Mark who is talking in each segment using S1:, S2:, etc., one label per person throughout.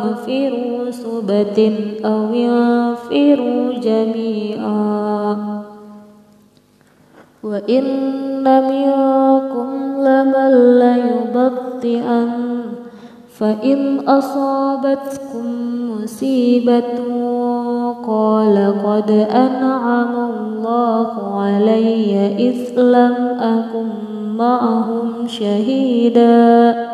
S1: فاغفروا سبة أو ينفروا جميعا. وإن منكم لمن ليبطئن فإن أصابتكم مصيبة قال قد أنعم الله علي إذ لم أكن معهم شهيدا.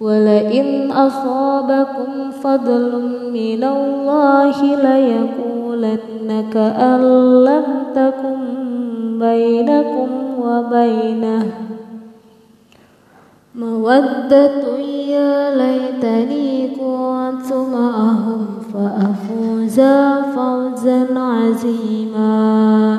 S1: ولئن أصابكم فضل من الله ليقولن كأن لم تكن بينكم وبينه. مودة يا ليتني كنت معهم فأفوز فوزا عزيما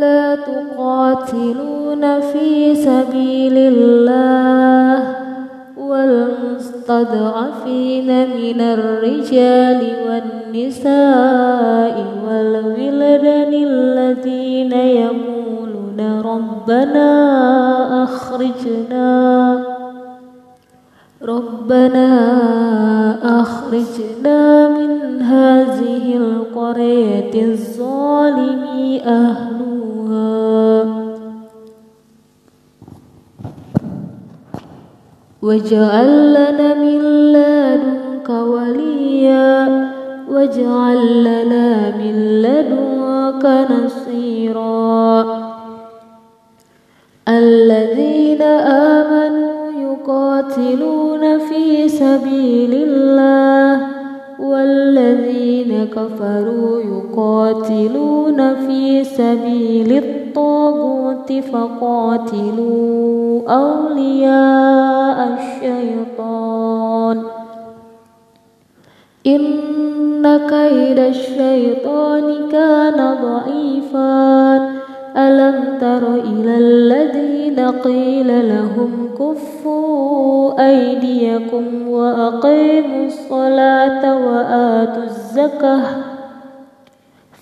S1: لا تقاتلون في سبيل الله والمستضعفين من الرجال والنساء والولدان الذين يقولون ربنا أخرجنا ربنا أخرجنا من هذه القرية الظالم أهلها واجعل لنا من لدنك وليا واجعل لنا من لدنك نصيرا. الذين آمنوا يقاتلون في سبيل الله والذين كفروا يقاتلون في سبيل الطاغوت فقاتلوا أولياء الشيطان. إن كيد الشيطان كان ضعيفا. ألم تر إلى الذين قيل لهم كفوا أيديكم وأقيموا الصلاة وآتوا الزكاة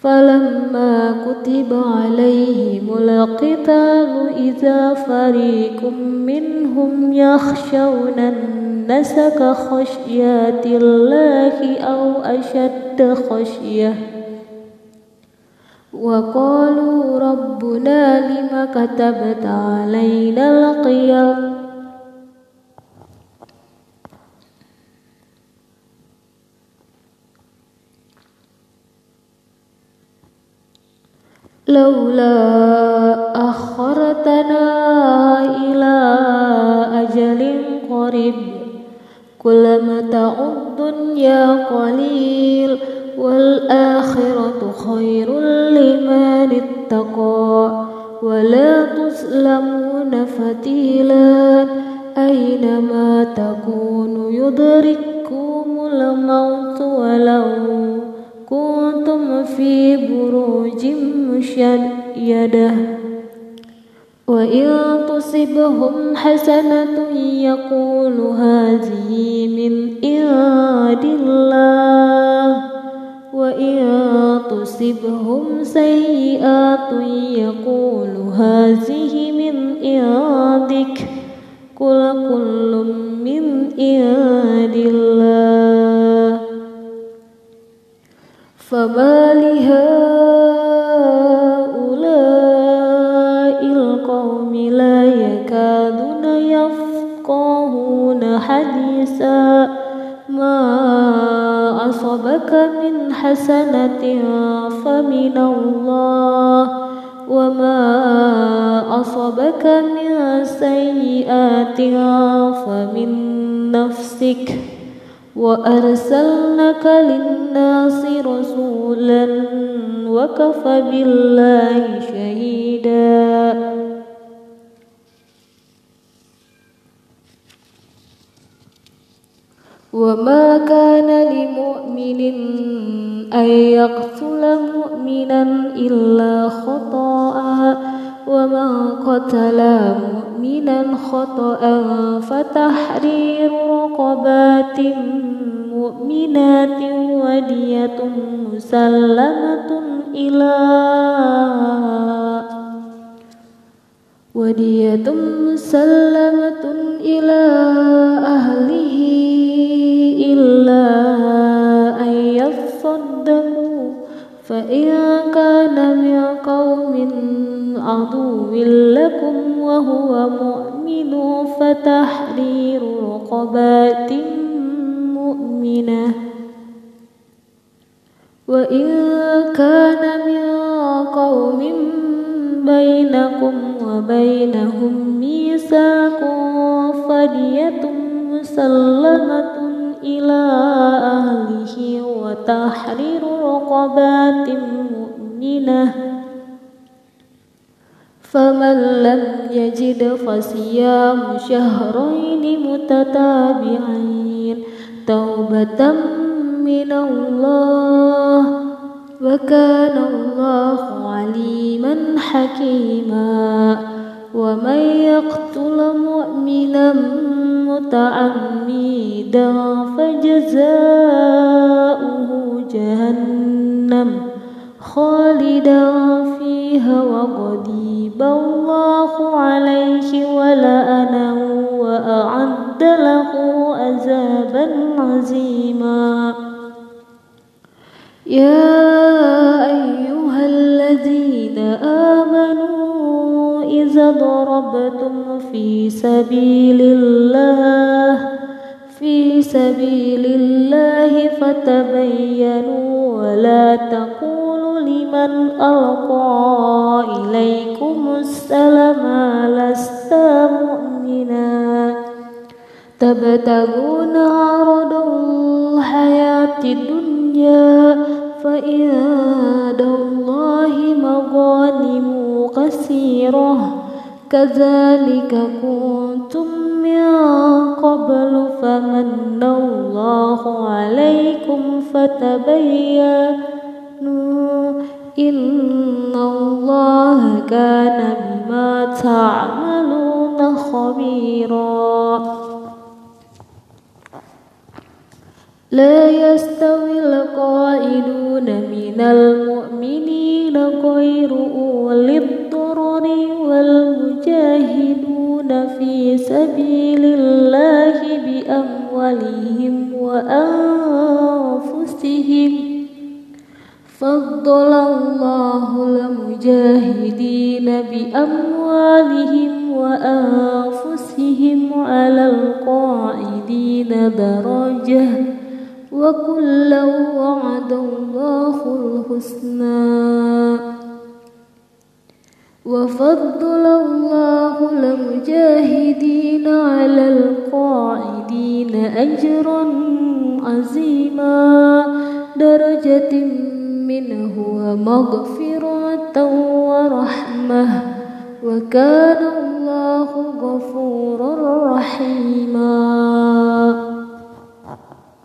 S1: فلما كتب عليهم القتال إذا فريق منهم يخشون الناس كخشيات الله أو أشد خشية. وقالوا ربنا لم كتبت علينا القيام؟ لولا أخرتنا إلى أجل قريب. كل متاع الدنيا قليل والآخرة خير لمن اتقى. ولا تظلمون فتيلا أينما تكونوا يدرككم الموت ولو كنتم في بروج مشيدة وإن تصبهم حسنة يقول هذه من عند الله. وإن تصبهم سيئات يقول هذه من عندك. كل كل من عند الله. فما لهؤلاء يكادون يفقهون حديثا ما أصبك من حسنة فمن الله وما أصبك من سيئات فمن نفسك وأرسلنك للناس رسولا وكفى بالله شهيدا وما كان لمؤمن أن يقتل مؤمنا إلا خطأ ومن قتل مؤمنا خطأ فتحرير رقبات مؤمنات ودية مسلمة إلى ودية مسلمة إلى أهله فإن كان من قوم عدو لكم وهو مؤمن فتحرير رقبات مؤمنة وإن كان من قوم بينكم وبينهم ميثاق فدية مسلمة إلى أهله وتحرير رقبات مؤمنة. فمن لم يجد فصيام شهرين متتابعين توبة من الله. وكان الله عليما حكيما. ومن يقتل مؤمنا متعمدا فجزاؤه جهنم خالدا فيها وغضيب الله عليه ولأنه وأعد له عذابا عظيما. يا أيها الذين آمنوا إذا ضربتم في سبيل الله في سبيل الله فتبينوا ولا تقولوا لمن ألقى إليكم السلام لست مؤمنا. تبتغون عرض الحياة الدنيا فإن الله مغانم كثيرة كذلك كنتم من قبل فمن الله عليكم فتبينوا إن الله كان بما تعملون خبيرا. لا يستوي القائلون من المؤمنين غير أولي الضرر والمجاهدون في سبيل الله بأموالهم وأنفسهم. فضل الله المجاهدين بأموالهم وأنفسهم على القاعدين درجة. وكلا وعد الله الحسنى. وفضل الله المجاهدين على القاعدين أجرا عظيما. درجة منه ومغفرة ورحمة. وكان الله غفورا رحيما.